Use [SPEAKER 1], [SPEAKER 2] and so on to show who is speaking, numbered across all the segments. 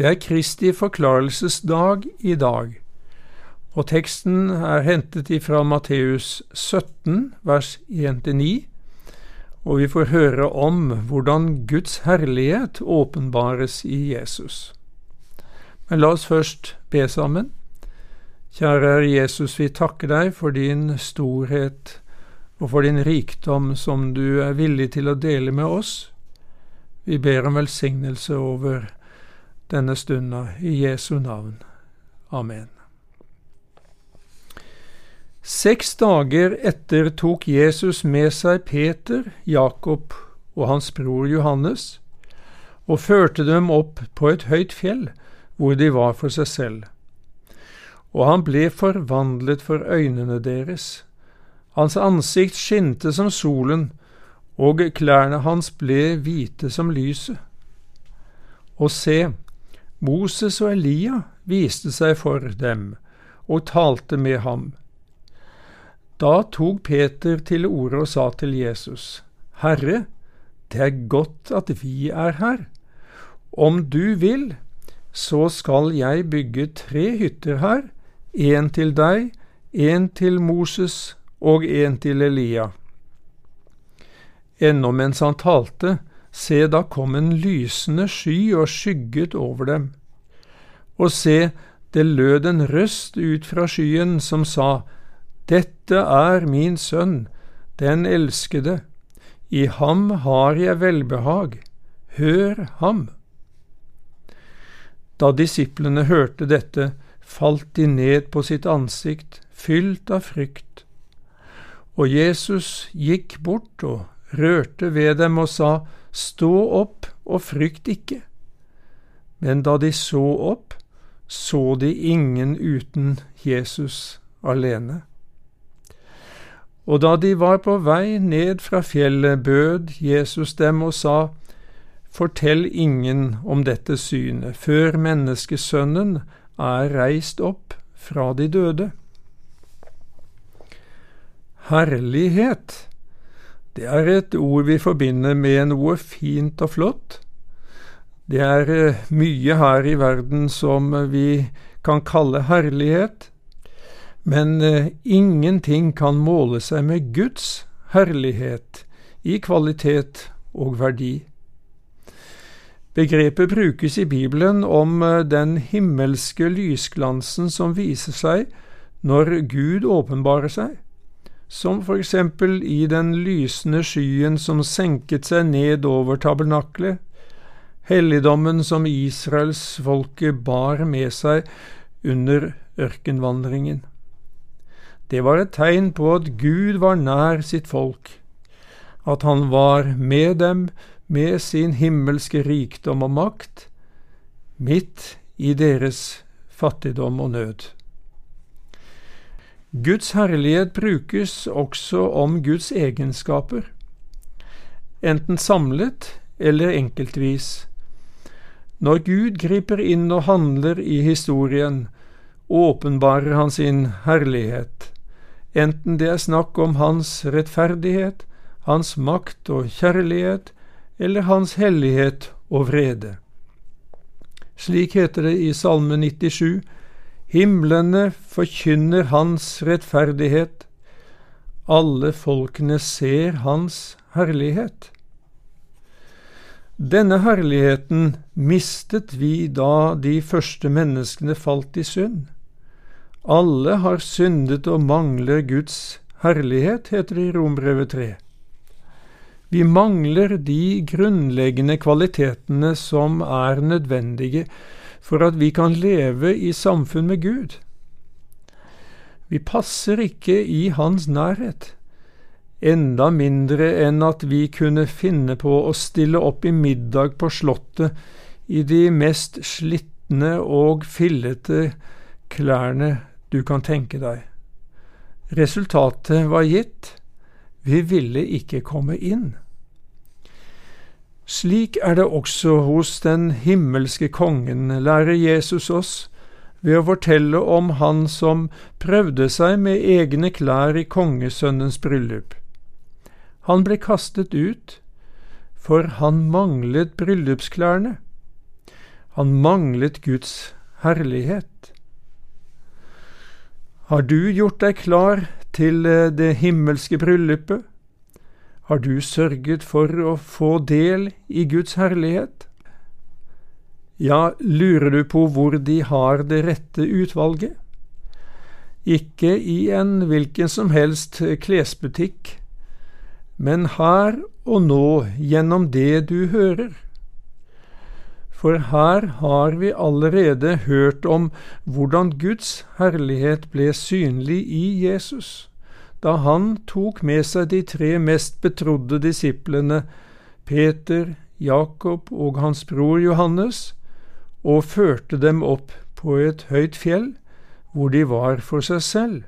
[SPEAKER 1] Det er Kristi forklarelsesdag i dag, og teksten er hentet ifra Matteus 17, vers 1-9, og vi får høre om hvordan Guds herlighet åpenbares i Jesus. Men la oss først be sammen. Kjære Herre Jesus, vi takker deg for din storhet og for din rikdom som du er villig til å dele med oss. Vi ber om velsignelse over denne stunda i Jesu navn. Amen. Seks dager etter tok Jesus med seg Peter, Jakob og hans bror Johannes og førte dem opp på et høyt fjell, hvor de var for seg selv og han ble forvandlet for øynene deres. Hans ansikt skinte som solen, og klærne hans ble hvite som lyset. Og se, Moses og Elia viste seg for dem og talte med ham. Da tok Peter til orde og sa til Jesus, Herre, det er godt at vi er her. Om du vil, så skal jeg bygge tre hytter her, en til deg, en til Moses og en til Elia. Ennå mens han talte, se, da kom en lysende sky og skygget over dem. Og se, det lød en røst ut fra skyen som sa, Dette er min sønn, den elskede, i ham har jeg velbehag, hør ham. Da disiplene hørte dette, falt de ned på sitt ansikt, fylt av frykt. Og Jesus gikk bort og rørte ved dem og sa, Stå opp og frykt ikke. Men da de så opp, så de ingen uten Jesus alene. Og da de var på vei ned fra fjellet, bød Jesus dem og sa, Fortell ingen om dette synet, før menneskesønnen er reist opp fra de døde. Herlighet, det er et ord vi forbinder med noe fint og flott. Det er eh, mye her i verden som vi kan kalle herlighet, men eh, ingenting kan måle seg med Guds herlighet i kvalitet og verdi. Begrepet brukes i Bibelen om eh, den himmelske lysglansen som viser seg når Gud åpenbarer seg, som for eksempel i den lysende skyen som senket seg ned over tabernaklet, helligdommen som israelsfolket bar med seg under ørkenvandringen. Det var et tegn på at Gud var nær sitt folk, at han var med dem med sin himmelske rikdom og makt, midt i deres fattigdom og nød. Guds herlighet brukes også om Guds egenskaper, enten samlet eller enkeltvis. Når Gud griper inn og handler i historien, åpenbarer han sin herlighet, enten det er snakk om hans rettferdighet, hans makt og kjærlighet, eller Hans hellighet og vrede. Slik heter det i Salme 97, Himlene forkynner Hans rettferdighet, alle folkene ser Hans herlighet. Denne herligheten mistet vi da de første menneskene falt i synd. Alle har syndet og mangler Guds herlighet, heter det i Rombrevet 3. Vi mangler de grunnleggende kvalitetene som er nødvendige for at vi kan leve i samfunn med Gud. Vi passer ikke i Hans nærhet, enda mindre enn at vi kunne finne på å stille opp i middag på Slottet i de mest slitne og fillete klærne du kan tenke deg. Resultatet var gitt. Vi ville ikke komme inn. Slik er det også hos den himmelske kongen, lærer Jesus oss, ved å fortelle om han som prøvde seg med egne klær i kongesønnens bryllup. Han ble kastet ut, for han manglet bryllupsklærne. Han manglet Guds herlighet. Har du gjort deg klar til eh, det himmelske bryllupet? Har du sørget for å få del i Guds herlighet? Ja, lurer du på hvor de har det rette utvalget? Ikke i en hvilken som helst klesbutikk, men her og nå gjennom det du hører. For her har vi allerede hørt om hvordan Guds herlighet ble synlig i Jesus, da han tok med seg de tre mest betrodde disiplene, Peter, Jakob og hans bror Johannes, og førte dem opp på et høyt fjell, hvor de var for seg selv.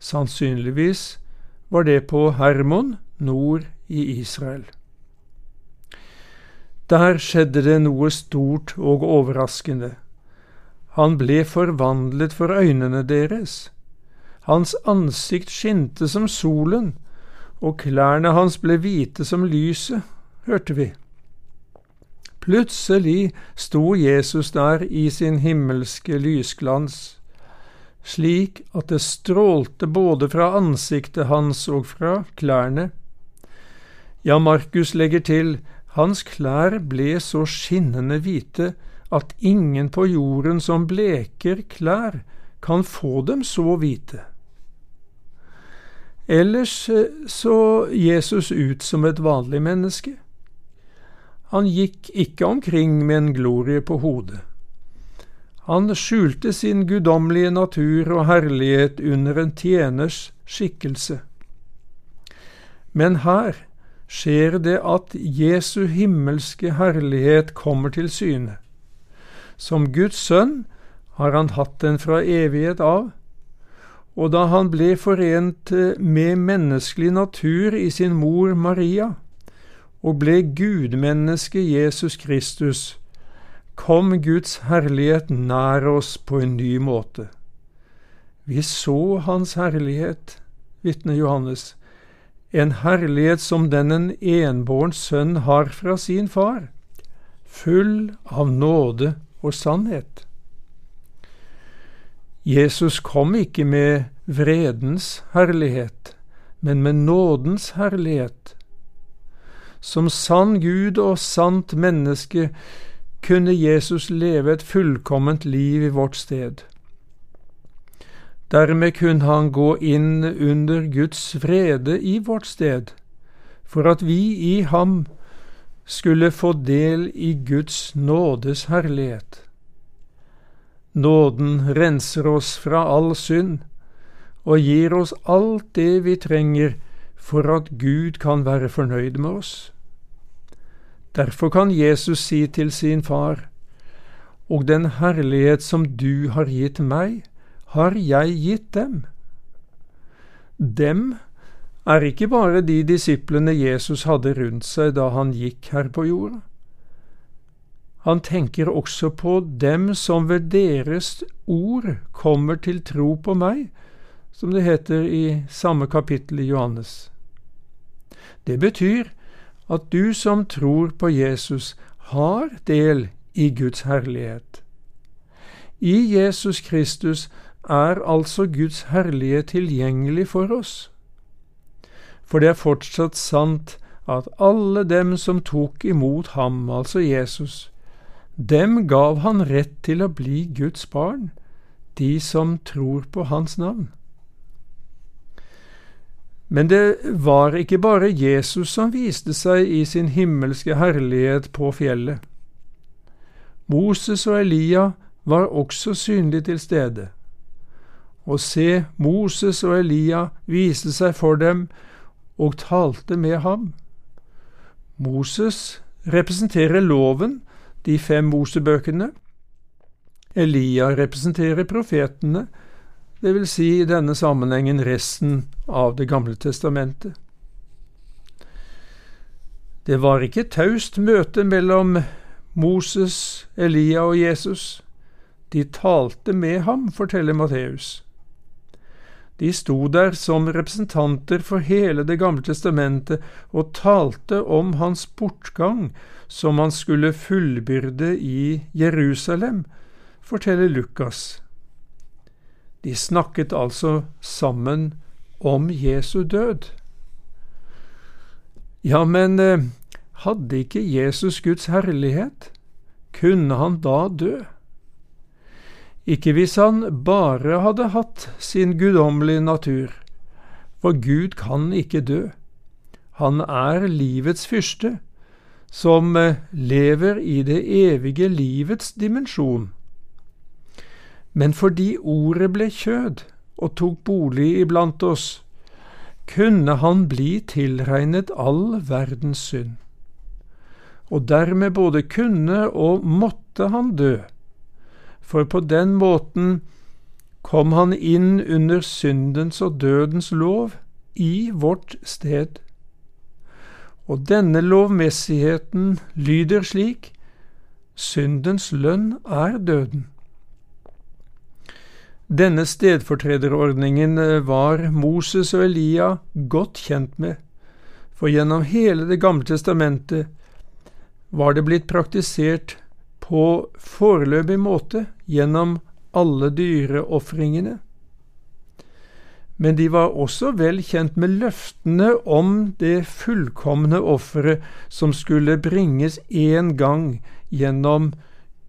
[SPEAKER 1] Sannsynligvis var det på Hermon, nord i Israel. Der skjedde det noe stort og overraskende. Han ble forvandlet for øynene deres. Hans ansikt skinte som solen, og klærne hans ble hvite som lyset, hørte vi. Plutselig sto Jesus der i sin himmelske lysglans, slik at det strålte både fra ansiktet hans og fra klærne. Ja, Markus legger til, hans klær ble så skinnende hvite at ingen på jorden som bleker klær, kan få dem så hvite. Ellers eh, så Jesus ut som et vanlig menneske. Han gikk ikke omkring med en glorie på hodet. Han skjulte sin guddommelige natur og herlighet under en tjeners skikkelse. Men her skjer det at Jesu himmelske herlighet kommer til syne. Som Guds sønn har han hatt den fra evighet av, og da han ble forent med menneskelig natur i sin mor Maria, og ble gudmenneske Jesus Kristus, kom Guds herlighet nær oss på en ny måte. Vi så Hans herlighet, vitner Johannes, en herlighet som den en enbåren sønn har fra sin far, full av nåde og sannhet. Jesus kom ikke med vredens herlighet, men med nådens herlighet som sann Gud og sant menneske kunne Jesus leve et fullkomment liv i vårt sted. Dermed kunne han gå inn under Guds frede i vårt sted, for at vi i ham skulle få del i Guds nådes herlighet. Nåden renser oss fra all synd og gir oss alt det vi trenger for at Gud kan være fornøyd med oss. Derfor kan Jesus si til sin far, Og den herlighet som du har gitt meg, har jeg gitt dem. Dem er ikke bare de disiplene Jesus hadde rundt seg da han gikk her på jorda. Han tenker også på dem som ved deres ord kommer til tro på meg, som det heter i samme kapittel i Johannes. Det betyr at du som tror på Jesus, har del i Guds herlighet. I Jesus Kristus er altså Guds herlighet tilgjengelig for oss. For det er fortsatt sant at alle dem som tok imot ham, altså Jesus, dem gav han rett til å bli Guds barn, de som tror på hans navn. Men det var ikke bare Jesus som viste seg i sin himmelske herlighet på fjellet. Moses og Elia var også synlig til stede. Og se, Moses og Elia viste seg for dem og talte med ham. Moses representerer loven, de fem Mosebøkene. Elia representerer profetene, det vil si i denne sammenhengen resten av Det gamle testamentet. Det var ikke taust møte mellom Moses, Elia og Jesus. De talte med ham, forteller Matteus. De sto der som representanter for hele Det gamle testamentet og talte om hans bortgang, som han skulle fullbyrde i Jerusalem, forteller Lukas. De snakket altså sammen om Jesu død. Ja, men eh, hadde ikke Jesus Guds herlighet? Kunne han da dø? Ikke hvis han bare hadde hatt sin guddommelige natur, for Gud kan ikke dø. Han er livets fyrste, som eh, lever i det evige livets dimensjon. Men fordi Ordet ble kjød og tok bolig iblant oss, kunne han bli tilregnet all verdens synd. Og dermed både kunne og måtte han dø, for på den måten kom han inn under syndens og dødens lov i vårt sted. Og denne lovmessigheten lyder slik Syndens lønn er døden. Denne stedfortrederordningen eh, var Moses og Elia godt kjent med, for gjennom hele Det gamle testamentet var det blitt praktisert på foreløpig måte gjennom alle dyreofringene. Men de var også vel kjent med løftene om det fullkomne offeret som skulle bringes én gang gjennom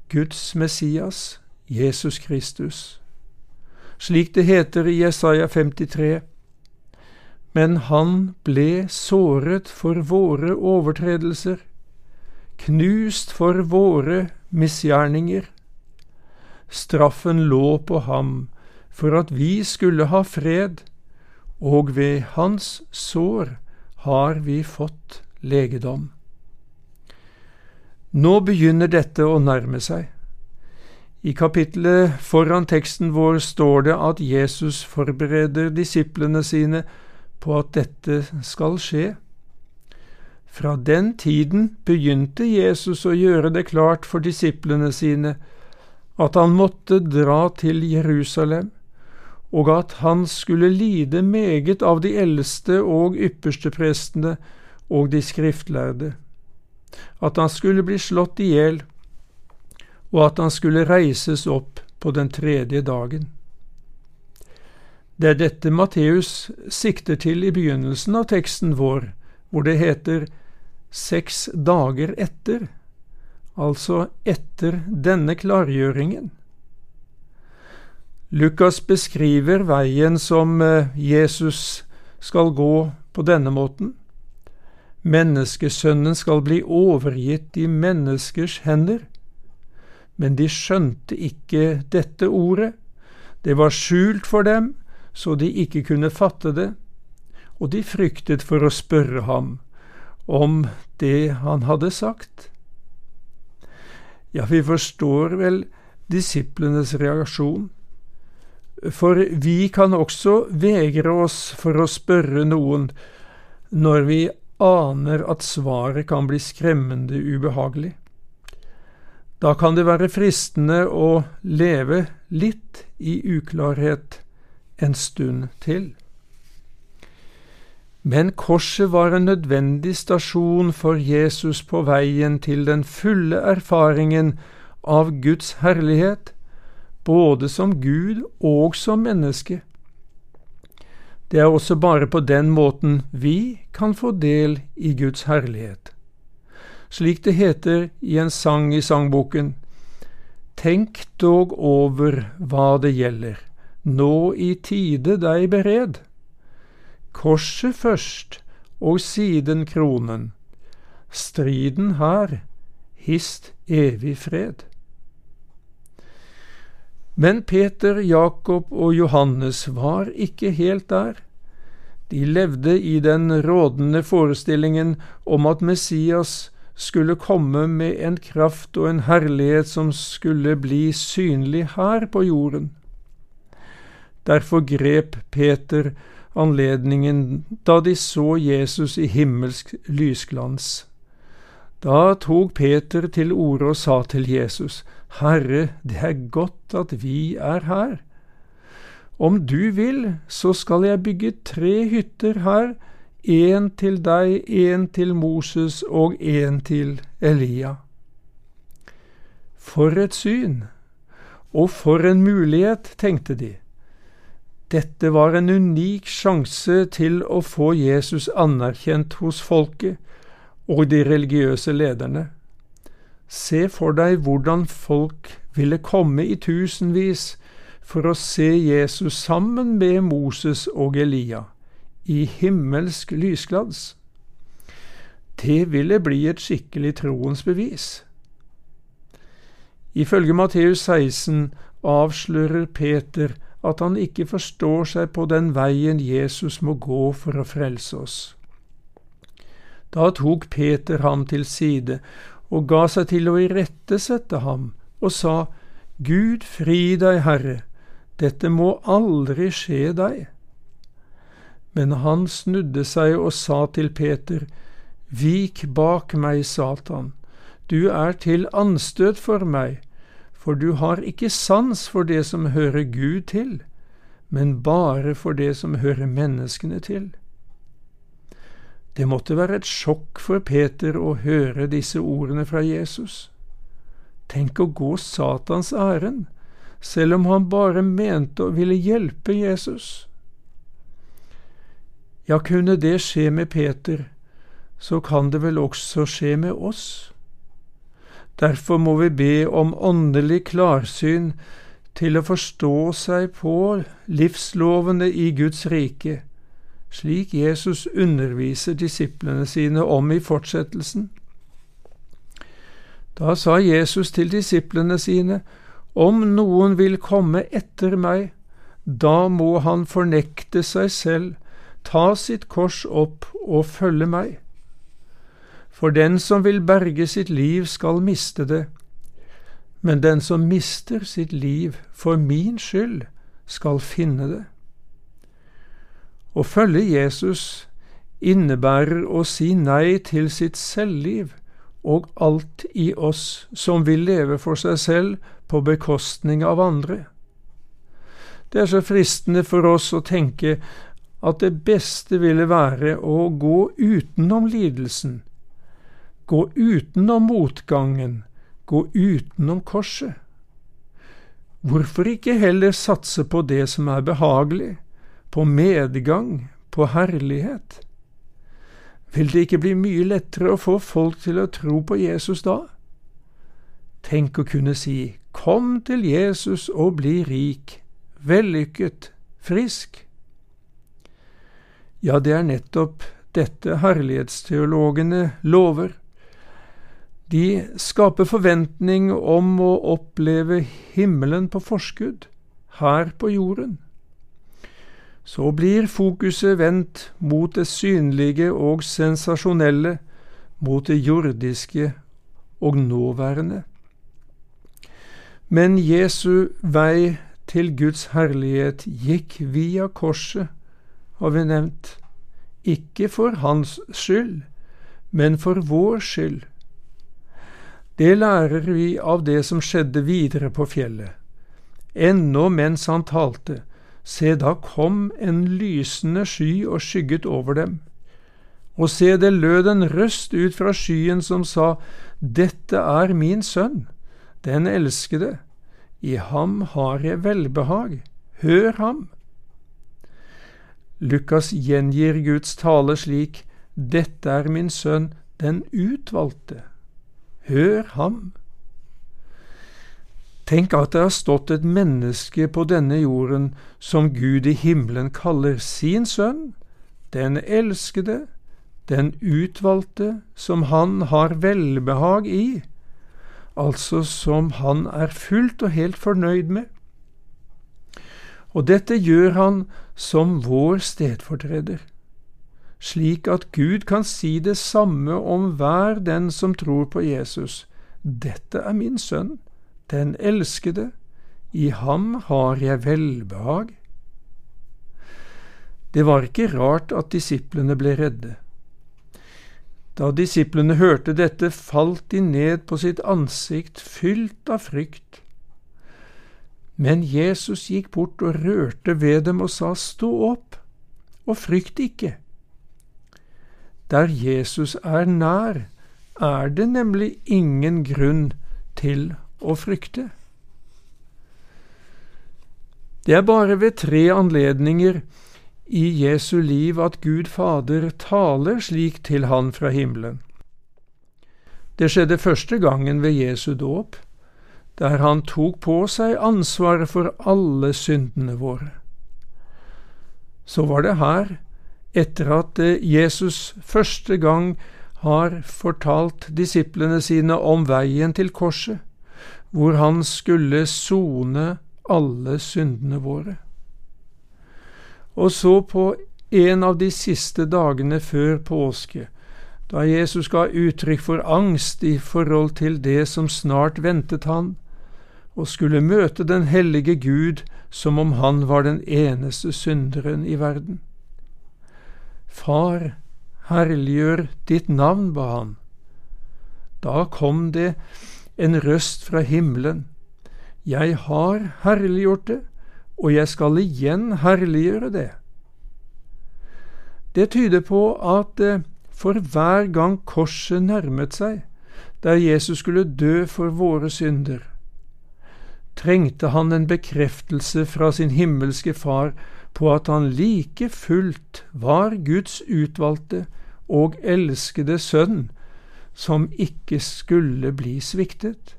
[SPEAKER 1] Guds Messias, Jesus Kristus slik det heter i Jesaja 53. Men han ble såret for våre overtredelser, knust for våre misgjerninger. Straffen lå på ham for at vi skulle ha fred, og ved hans sår har vi fått legedom. Nå begynner dette å nærme seg. I kapittelet foran teksten vår står det at Jesus forbereder disiplene sine på at dette skal skje. Fra den tiden begynte Jesus å gjøre det klart for disiplene sine at han måtte dra til Jerusalem, og at han skulle lide meget av de eldste og ypperste prestene og de skriftlærde, at han skulle bli slått i hjel og at han skulle reises opp på den tredje dagen. Det er dette Matteus sikter til i begynnelsen av teksten vår, hvor det heter seks dager etter, altså etter denne klargjøringen. Lukas beskriver veien som eh, Jesus skal gå på denne måten. Menneskesønnen skal bli overgitt i menneskers hender men de skjønte ikke dette ordet. Det var skjult for dem, så de ikke kunne fatte det, og de fryktet for å spørre ham om det han hadde sagt. Ja, vi forstår vel disiplenes reaksjon, for vi kan også vegre oss for å spørre noen når vi aner at svaret kan bli skremmende ubehagelig. Da kan det være fristende å leve litt i uklarhet en stund til. Men korset var en nødvendig stasjon for Jesus på veien til den fulle erfaringen av Guds herlighet, både som Gud og som menneske. Det er også bare på den måten vi kan få del i Guds herlighet slik det heter i en sang i sangboken. Tenk dog over hva det gjelder, nå i tide deg bered. Korset først, og siden kronen. Striden her, hist evig fred. Men Peter, Jakob og Johannes var ikke helt der. De levde i den rådende forestillingen om at Messias skulle komme med en kraft og en herlighet som skulle bli synlig her på jorden. Derfor grep Peter anledningen da de så Jesus i himmelsk lysglans. Da tok Peter til orde og sa til Jesus, Herre, det er godt at vi er her. om du vil, så skal jeg bygge tre hytter her, én til deg, én til Moses og én til Elia. For et syn! Og for en mulighet, tenkte de. Dette var en unik sjanse til å få Jesus anerkjent hos folket og de religiøse lederne. Se for deg hvordan folk ville komme i tusenvis for å se Jesus sammen med Moses og Elia i himmelsk lysglans. Det ville bli et skikkelig troens bevis. Ifølge Matteus 16 avslører Peter at han ikke forstår seg på den veien Jesus må gå for å frelse oss. Da tok Peter ham til side og ga seg til å irettesette ham, og sa, Gud fri deg, Herre, dette må aldri skje deg. Men han snudde seg og sa til Peter, Vik bak meg, Satan, du er til anstøt for meg, for du har ikke sans for det som hører Gud til, men bare for det som hører menneskene til. Det måtte være et sjokk for Peter å høre disse ordene fra Jesus. Tenk å gå Satans ærend selv om han bare mente å ville hjelpe Jesus. Ja, kunne det skje med Peter, så kan det vel også skje med oss. Derfor må vi be om åndelig klarsyn til å forstå seg på livslovene i Guds rike, slik Jesus underviser disiplene sine om i fortsettelsen. Da sa Jesus til disiplene sine, om noen vil komme etter meg, da må han fornekte seg selv, ta sitt kors opp og følge meg. For den som vil berge sitt liv, skal miste det, men den som mister sitt liv for min skyld, skal finne det. Å følge Jesus innebærer å si nei til sitt selvliv og alt i oss som vil leve for seg selv på bekostning av andre. Det er så fristende for oss å tenke at det beste ville være å gå utenom lidelsen, gå utenom motgangen, gå utenom korset. Hvorfor ikke heller satse på det som er behagelig, på medgang, på herlighet? Vil det ikke bli mye lettere å få folk til å tro på Jesus da? Tenk å kunne si Kom til Jesus og bli rik, vellykket, frisk. Ja, det er nettopp dette herlighetsteologene lover. De skaper forventning om å oppleve himmelen på forskudd, her på jorden. Så blir fokuset vendt mot det synlige og sensasjonelle, mot det jordiske og nåværende. Men Jesu vei til Guds herlighet gikk via korset, har vi nevnt, ikke for hans skyld, men for vår skyld. Det lærer vi av det som skjedde videre på fjellet. Ennå mens han talte, se da kom en lysende sky og skygget over dem. Og se, det lød en røst ut fra skyen som sa, Dette er min sønn, den elskede, i ham har jeg velbehag, hør ham. Lukas gjengir Guds tale slik, Dette er min sønn, den utvalgte, hør ham. Tenk at det har stått et menneske på denne jorden som Gud i himmelen kaller sin sønn, den elskede, den utvalgte, som han har velbehag i altså som han er fullt og helt fornøyd med. Og dette gjør han som vår stedfortreder, slik at Gud kan si det samme om hver den som tror på Jesus. Dette er min sønn, den elskede, i ham har jeg velbehag. Det var ikke rart at disiplene ble redde. Da disiplene hørte dette, falt de ned på sitt ansikt, fylt av frykt. Men Jesus gikk bort og rørte ved dem og sa, Stå opp, og frykt ikke. Der Jesus er nær, er det nemlig ingen grunn til å frykte. Det er bare ved tre anledninger i Jesu liv at Gud Fader taler slik til han fra himmelen. Det skjedde første gangen ved Jesu dåp, der han tok på seg ansvaret for alle syndene våre. Så var det her, etter at Jesus første gang har fortalt disiplene sine om veien til korset, hvor han skulle sone alle syndene våre. Og så på en av de siste dagene før påske, da Jesus ga uttrykk for angst i forhold til det som snart ventet han, og skulle møte den hellige Gud som om han var den eneste synderen i verden. Far, herliggjør ditt navn, ba han. Da kom det en røst fra himmelen. Jeg har herliggjort det, og jeg skal igjen herliggjøre det. Det tyder på at eh, for hver gang korset nærmet seg, der Jesus skulle dø for våre synder, trengte han en bekreftelse fra sin himmelske Far på at han like fullt var Guds utvalgte og elskede sønn, som ikke skulle bli sviktet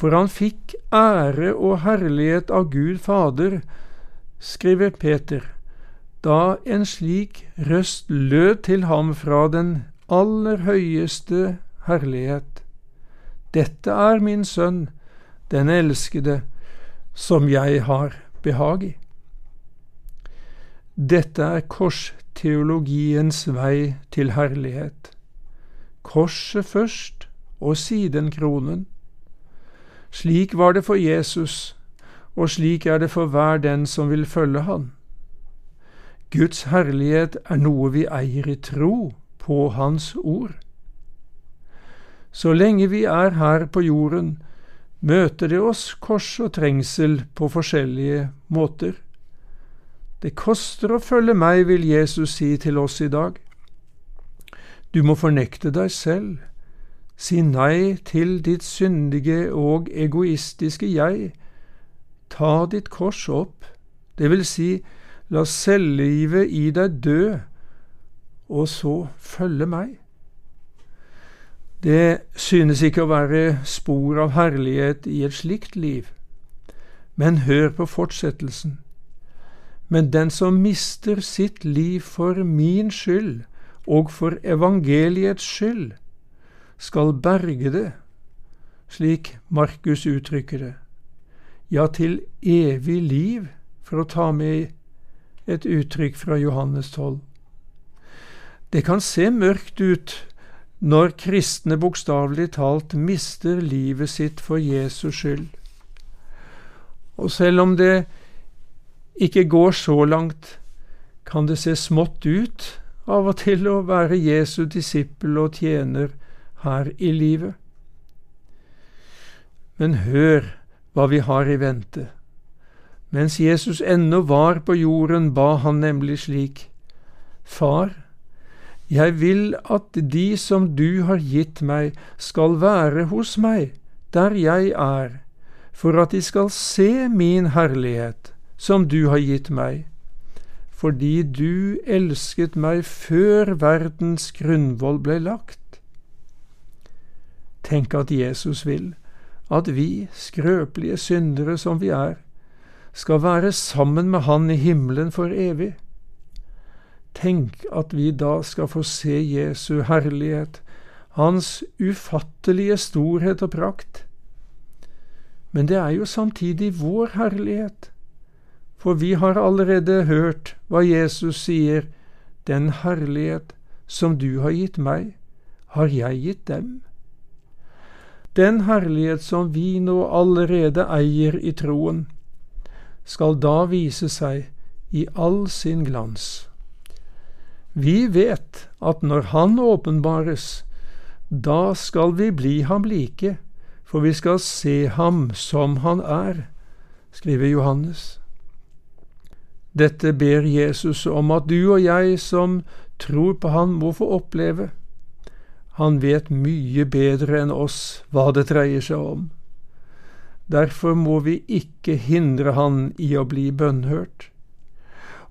[SPEAKER 1] for han fikk ære og herlighet av Gud Fader, skriver Peter, da en slik røst lød til ham fra den aller høyeste herlighet. Dette er min sønn, den elskede, som jeg har behag i. Dette er korsteologiens vei til herlighet. Korset først, og siden kronen. Slik var det for Jesus, og slik er det for hver den som vil følge Han. Guds herlighet er noe vi eier i tro på Hans ord. Så lenge vi er her på jorden, møter det oss kors og trengsel på forskjellige måter. Det koster å følge meg, vil Jesus si til oss i dag. Du må fornekte deg selv, Si nei til ditt syndige og egoistiske jeg. Ta ditt kors opp, det vil si, la selvlivet i deg dø, og så følge meg. Det synes ikke å være spor av herlighet i et slikt liv, men hør på fortsettelsen. Men den som mister sitt liv for min skyld og for evangeliets skyld, skal berge det, slik Markus uttrykker det, ja, til evig liv, for å ta med et uttrykk fra Johannes 12. Det kan se mørkt ut når kristne bokstavelig talt mister livet sitt for Jesus skyld. Og selv om det ikke går så langt, kan det se smått ut av og til å være Jesu disippel og tjener her i livet. Men hør hva vi har i vente. Mens Jesus ennå var på jorden, ba han nemlig slik, Far, jeg vil at de som du har gitt meg, skal være hos meg, der jeg er, for at de skal se min herlighet, som du har gitt meg, fordi du elsket meg før verdens grunnvoll ble lagt. Tenk at Jesus vil at vi, skrøpelige syndere som vi er, skal være sammen med Han i himmelen for evig. Tenk at vi da skal få se Jesu herlighet, Hans ufattelige storhet og prakt. Men det er jo samtidig vår herlighet, for vi har allerede hørt hva Jesus sier, Den herlighet som du har gitt meg, har jeg gitt dem. Den herlighet som vi nå allerede eier i troen, skal da vise seg i all sin glans. Vi vet at når Han åpenbares, da skal vi bli ham like, for vi skal se ham som han er, skriver Johannes. Dette ber Jesus om at du og jeg som tror på Han, må få oppleve. Han vet mye bedre enn oss hva det dreier seg om. Derfor må vi ikke hindre Han i å bli bønnhørt.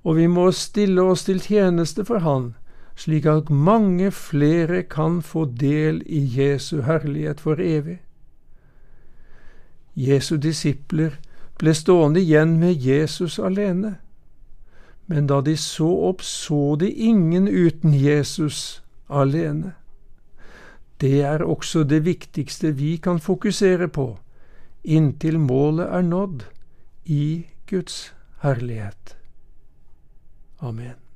[SPEAKER 1] Og vi må stille oss til tjeneste for Han, slik at mange flere kan få del i Jesu herlighet for evig. Jesu disipler ble stående igjen med Jesus alene. Men da de så opp, så de ingen uten Jesus alene. Det er også det viktigste vi kan fokusere på, inntil målet er nådd i Guds herlighet. Amen.